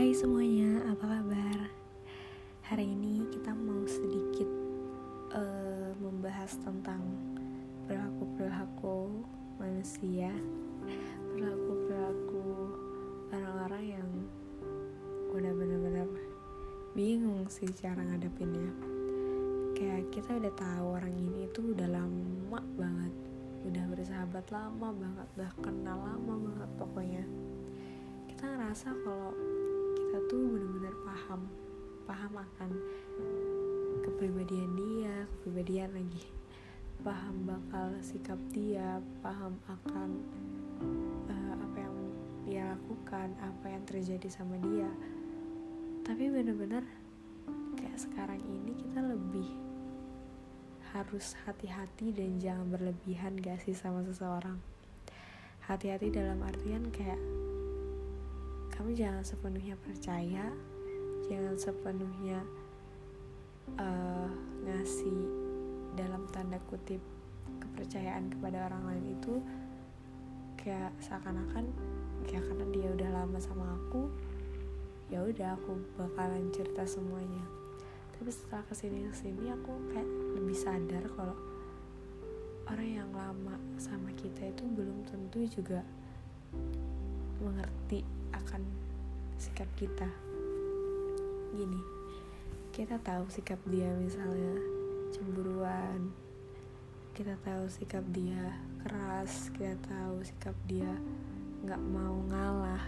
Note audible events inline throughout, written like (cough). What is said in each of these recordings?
Hai semuanya, apa kabar? Hari ini kita mau sedikit uh, membahas tentang perilaku-perilaku manusia, perilaku-perilaku orang-orang yang udah bener-bener bingung sih cara ngadepinnya. Kayak kita udah tahu orang ini tuh udah lama banget, udah bersahabat lama banget, udah kenal lama banget pokoknya. Kita ngerasa kalau kita tuh benar-benar paham paham akan kepribadian dia kepribadian lagi. Paham bakal sikap dia paham akan uh, apa yang dia lakukan apa yang terjadi sama dia. Tapi benar-benar kayak sekarang ini kita lebih harus hati-hati dan jangan berlebihan gak sih sama seseorang? Hati-hati dalam artian kayak kamu jangan sepenuhnya percaya jangan sepenuhnya uh, ngasih dalam tanda kutip kepercayaan kepada orang lain itu kayak seakan-akan kayak karena dia udah lama sama aku ya udah aku bakalan cerita semuanya. Tapi setelah ke sini ke sini aku kayak lebih sadar kalau orang yang lama sama kita itu belum tentu juga mengerti akan sikap kita. Gini kita tahu sikap dia misalnya cemburuan kita tahu sikap dia keras kita tahu sikap dia nggak mau ngalah.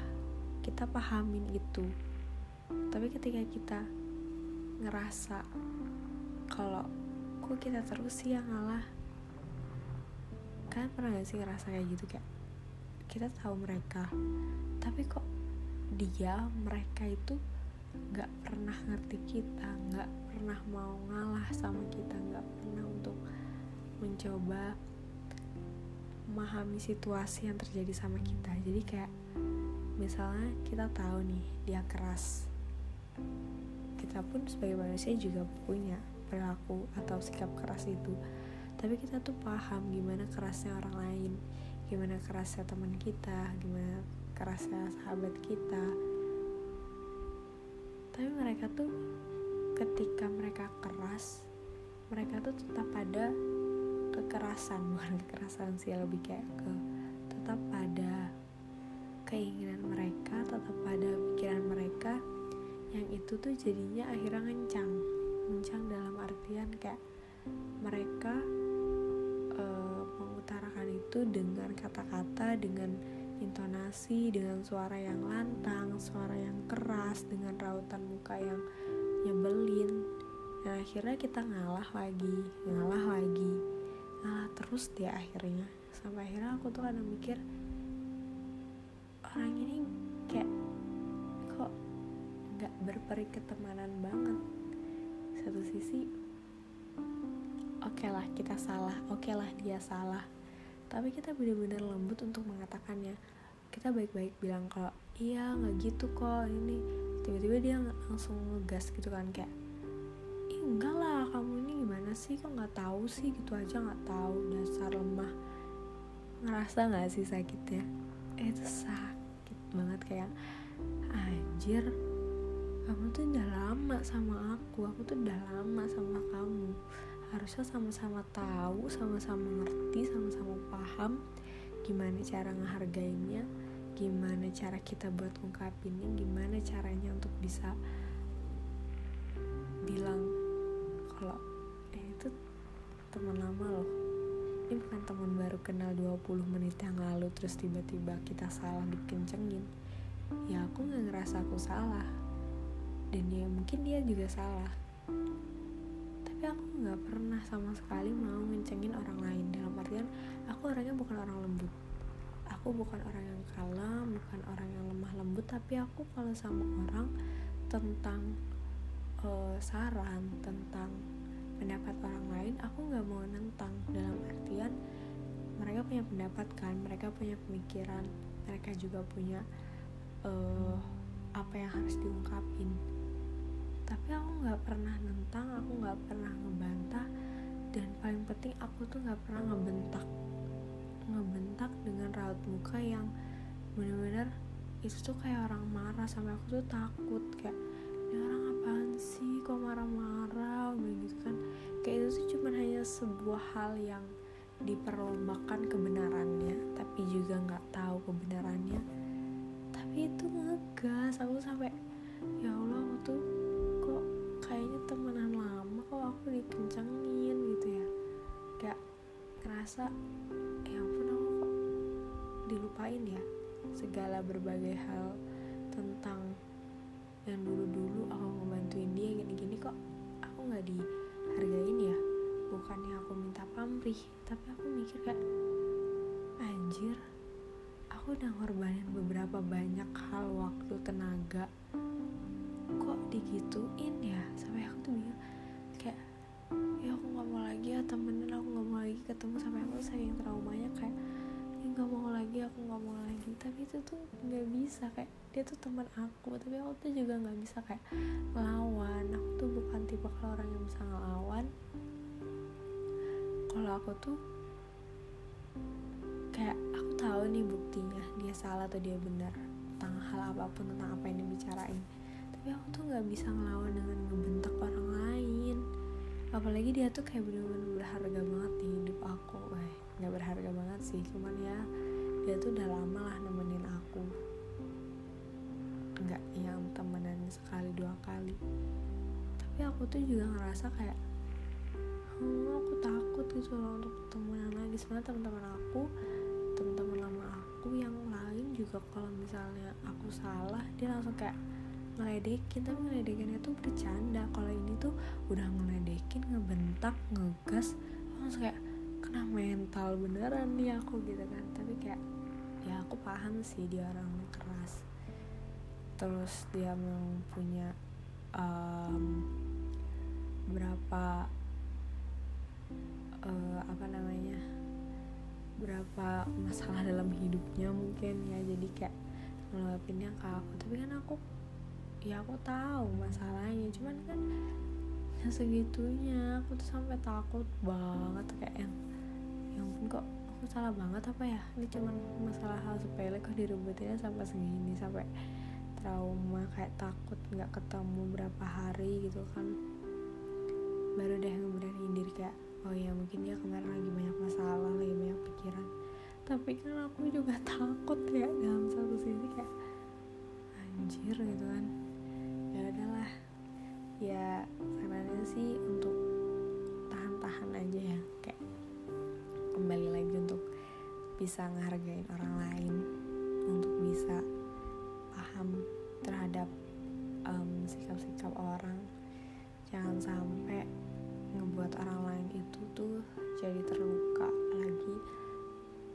Kita pahamin itu. Tapi ketika kita ngerasa kalau kok kita terus sih yang ngalah? Kan pernah gak sih ngerasa kayak gitu kayak kita tahu mereka tapi kok dia mereka itu nggak pernah ngerti kita nggak pernah mau ngalah sama kita nggak pernah untuk mencoba memahami situasi yang terjadi sama kita. Jadi kayak misalnya kita tahu nih dia keras. Kita pun sebagai manusia juga punya perilaku atau sikap keras itu. Tapi kita tuh paham gimana kerasnya orang lain gimana kerasnya teman kita gimana kerasnya sahabat kita. Tapi mereka tuh ketika mereka keras mereka tuh tetap ada kekerasan (laughs) bukan kekerasan sih lebih kayak ke tetap pada keinginan mereka tetap pada pikiran mereka yang itu tuh jadinya akhirnya ngencang. Ngencang dalam artian kayak mereka itu dengan kata-kata, dengan intonasi, dengan suara yang lantang, suara yang keras, dengan rautan muka yang nyebelin. Dan akhirnya kita ngalah lagi, ngalah lagi, ngalah terus dia akhirnya. Sampai akhirnya aku tuh kadang mikir, orang ini kayak kok gak berperi ketemanan banget. Satu sisi, oke okay lah kita salah, oke okay lah dia salah tapi kita benar-benar lembut untuk mengatakannya. Kita baik-baik bilang kalau iya nggak gitu kok ini. Tiba-tiba dia langsung ngegas gitu kan kayak ih enggak lah kamu ini gimana sih? Kok nggak tahu sih? Gitu aja nggak tahu dasar lemah. Ngerasa nggak sih sakitnya? Eh, itu sakit banget kayak anjir kamu tuh udah lama sama aku aku tuh udah lama sama kamu harusnya sama-sama tahu sama-sama ngerti sama-sama paham gimana cara ngehargainnya gimana cara kita buat ungkapinnya gimana caranya untuk bisa bilang kalau eh itu teman lama loh. Ini bukan teman baru kenal 20 menit yang lalu terus tiba-tiba kita salah dikencengin. Ya aku nggak ngerasa aku salah. Dan ya mungkin dia juga salah tapi aku nggak pernah sama sekali mau ngencengin orang lain. Dalam artian aku orangnya bukan orang lembut. Aku bukan orang yang kalem bukan orang yang lemah lembut tapi aku kalau sama orang tentang uh, saran tentang pendapat orang lain aku nggak mau nentang. Dalam artian mereka punya pendapat kan mereka punya pemikiran mereka juga punya uh, apa yang harus diungkapin nggak pernah nentang aku nggak pernah ngebantah dan paling penting aku tuh nggak pernah ngebentak. Ngebentak dengan raut muka yang benar-benar itu tuh kayak orang marah sampai aku tuh takut kayak ini orang apaan sih? Kok marah-marah? Gitu kan. Kayak itu tuh cuma hanya sebuah hal yang diperlombakan kebenarannya tapi juga nggak tahu kebenarannya. Tapi itu ngegas aku sampai ya Allah aku tuh kayaknya temenan lama kok aku dikencengin gitu ya. Kayak ngerasa ya ampun aku kok dilupain ya segala berbagai hal tentang yang dulu-dulu aku ngebantuin dia gini-gini kok aku nggak dihargain ya? Bukannya aku minta pamrih tapi aku mikir kayak anjir aku udah ngorbanin beberapa banyak hal waktu tenaga digituin ya. Sampai aku tuh bingung. Kayak ya aku nggak mau lagi ya temenin aku nggak mau lagi ketemu. Sampai aku saking traumanya kayak ya nggak mau lagi aku nggak mau lagi. Tapi itu tuh nggak bisa kayak dia tuh teman aku. Tapi aku tuh juga nggak bisa kayak lawan aku tuh bukan tipe kalau orang yang bisa ngelawan. Kalau aku tuh kayak aku tahu nih buktinya dia salah atau dia benar. Tentang hal apa pun tentang apa yang dibicarain tapi aku tuh nggak bisa ngelawan dengan ngebentak orang lain. Apalagi dia tuh kayak bener-bener berharga banget di hidup aku. Eh nggak berharga banget sih cuman ya dia tuh udah lama lah nemenin aku. Nggak yang temenan sekali dua kali. Tapi aku tuh juga ngerasa kayak hmm, aku takut gitu loh untuk temenan lagi. Sebenarnya teman-teman aku teman-teman lama aku yang lain juga kalau misalnya aku salah dia langsung kayak ngeledekin tapi ngeledekinnya tuh bercanda. Kalau ini tuh udah ngeledekin ngebentak ngegas langsung kayak kena mental beneran nih aku gitu kan. Tapi kayak ya aku paham sih dia orang keras. Terus dia memang punya um, berapa uh, apa namanya berapa masalah dalam hidupnya mungkin ya. Jadi kayak ngelapinnya ke aku. Tapi kan aku ya aku tahu masalahnya. Cuman kan yang segitunya aku tuh sampai takut banget kayak yang yang kok aku salah banget apa ya? Ini cuman masalah hal sepele kok direbutinnya sampai segini sampai trauma kayak takut nggak ketemu berapa hari gitu kan. Baru deh ngeberaniin diri kayak oh ya mungkin dia kemarin lagi banyak masalah lagi banyak pikiran. Tapi kan aku juga (laughs) takut jangan sampai ngebuat orang lain itu tuh jadi terluka lagi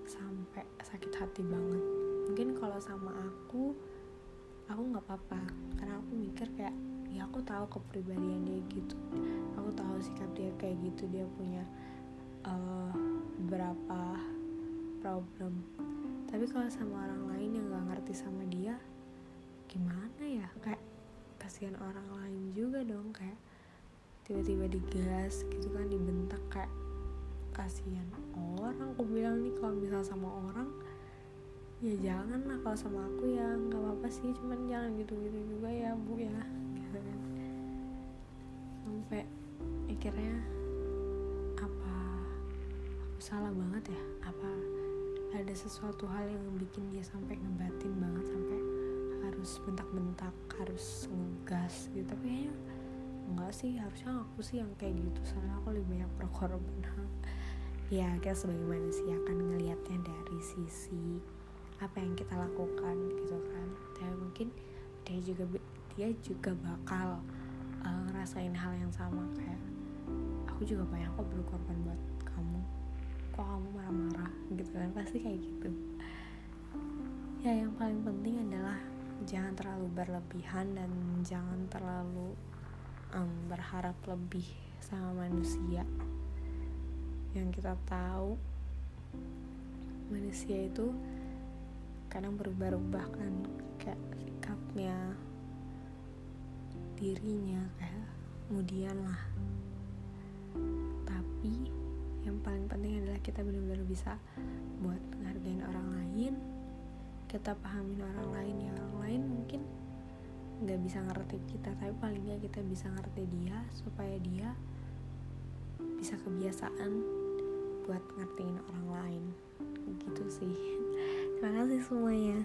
sampai sakit hati banget. Mungkin kalau sama aku aku nggak apa-apa. Karena aku mikir kayak ya aku tahu kepribadian dia gitu. Aku tahu sikap dia kayak gitu. Dia punya uh, beberapa problem. Tapi kalau sama orang lain yang nggak ngerti sama dia gimana ya? Kayak kasihan orang lain juga dong kayak tiba-tiba digas gitu kan dibentak kayak kasihan orang aku bilang nih kalau misal sama orang ya jangan lah kalau sama aku ya nggak apa-apa sih cuman jangan gitu-gitu juga ya bu ya. Gitu kan. Sampai akhirnya apa aku salah banget ya? Apa ada sesuatu hal yang bikin dia sampai ngebatin banget sampai harus bentak-bentak harus ngegas gitu? Tapi kayaknya enggak sih harusnya aku sih yang kayak gitu soalnya aku lebih banyak berkorban. (laughs) Ya kita sebagai manusia akan ngelihatnya dari sisi apa yang kita lakukan gitu kan. Dan mungkin dia juga dia juga bakal uh, ngerasain hal yang sama kayak aku juga banyak kok berkorban buat kamu. Kok kamu marah-marah? Gitu kan pasti kayak gitu. Ya yang paling penting adalah jangan terlalu berlebihan dan jangan terlalu um, berharap lebih sama manusia. Yang kita tahu manusia itu kadang berubah-ubah kan kayak sikapnya dirinya kayak kemudian lah. Tapi yang paling penting adalah kita benar-benar bisa buat ngargain orang lain kita pahamin orang lain ya orang lain mungkin nggak bisa ngerti kita tapi paling nggak kita bisa ngerti dia supaya dia bisa kebiasaan buat ngertiin orang lain. Gitu sih. (laughs) Terima kasih semuanya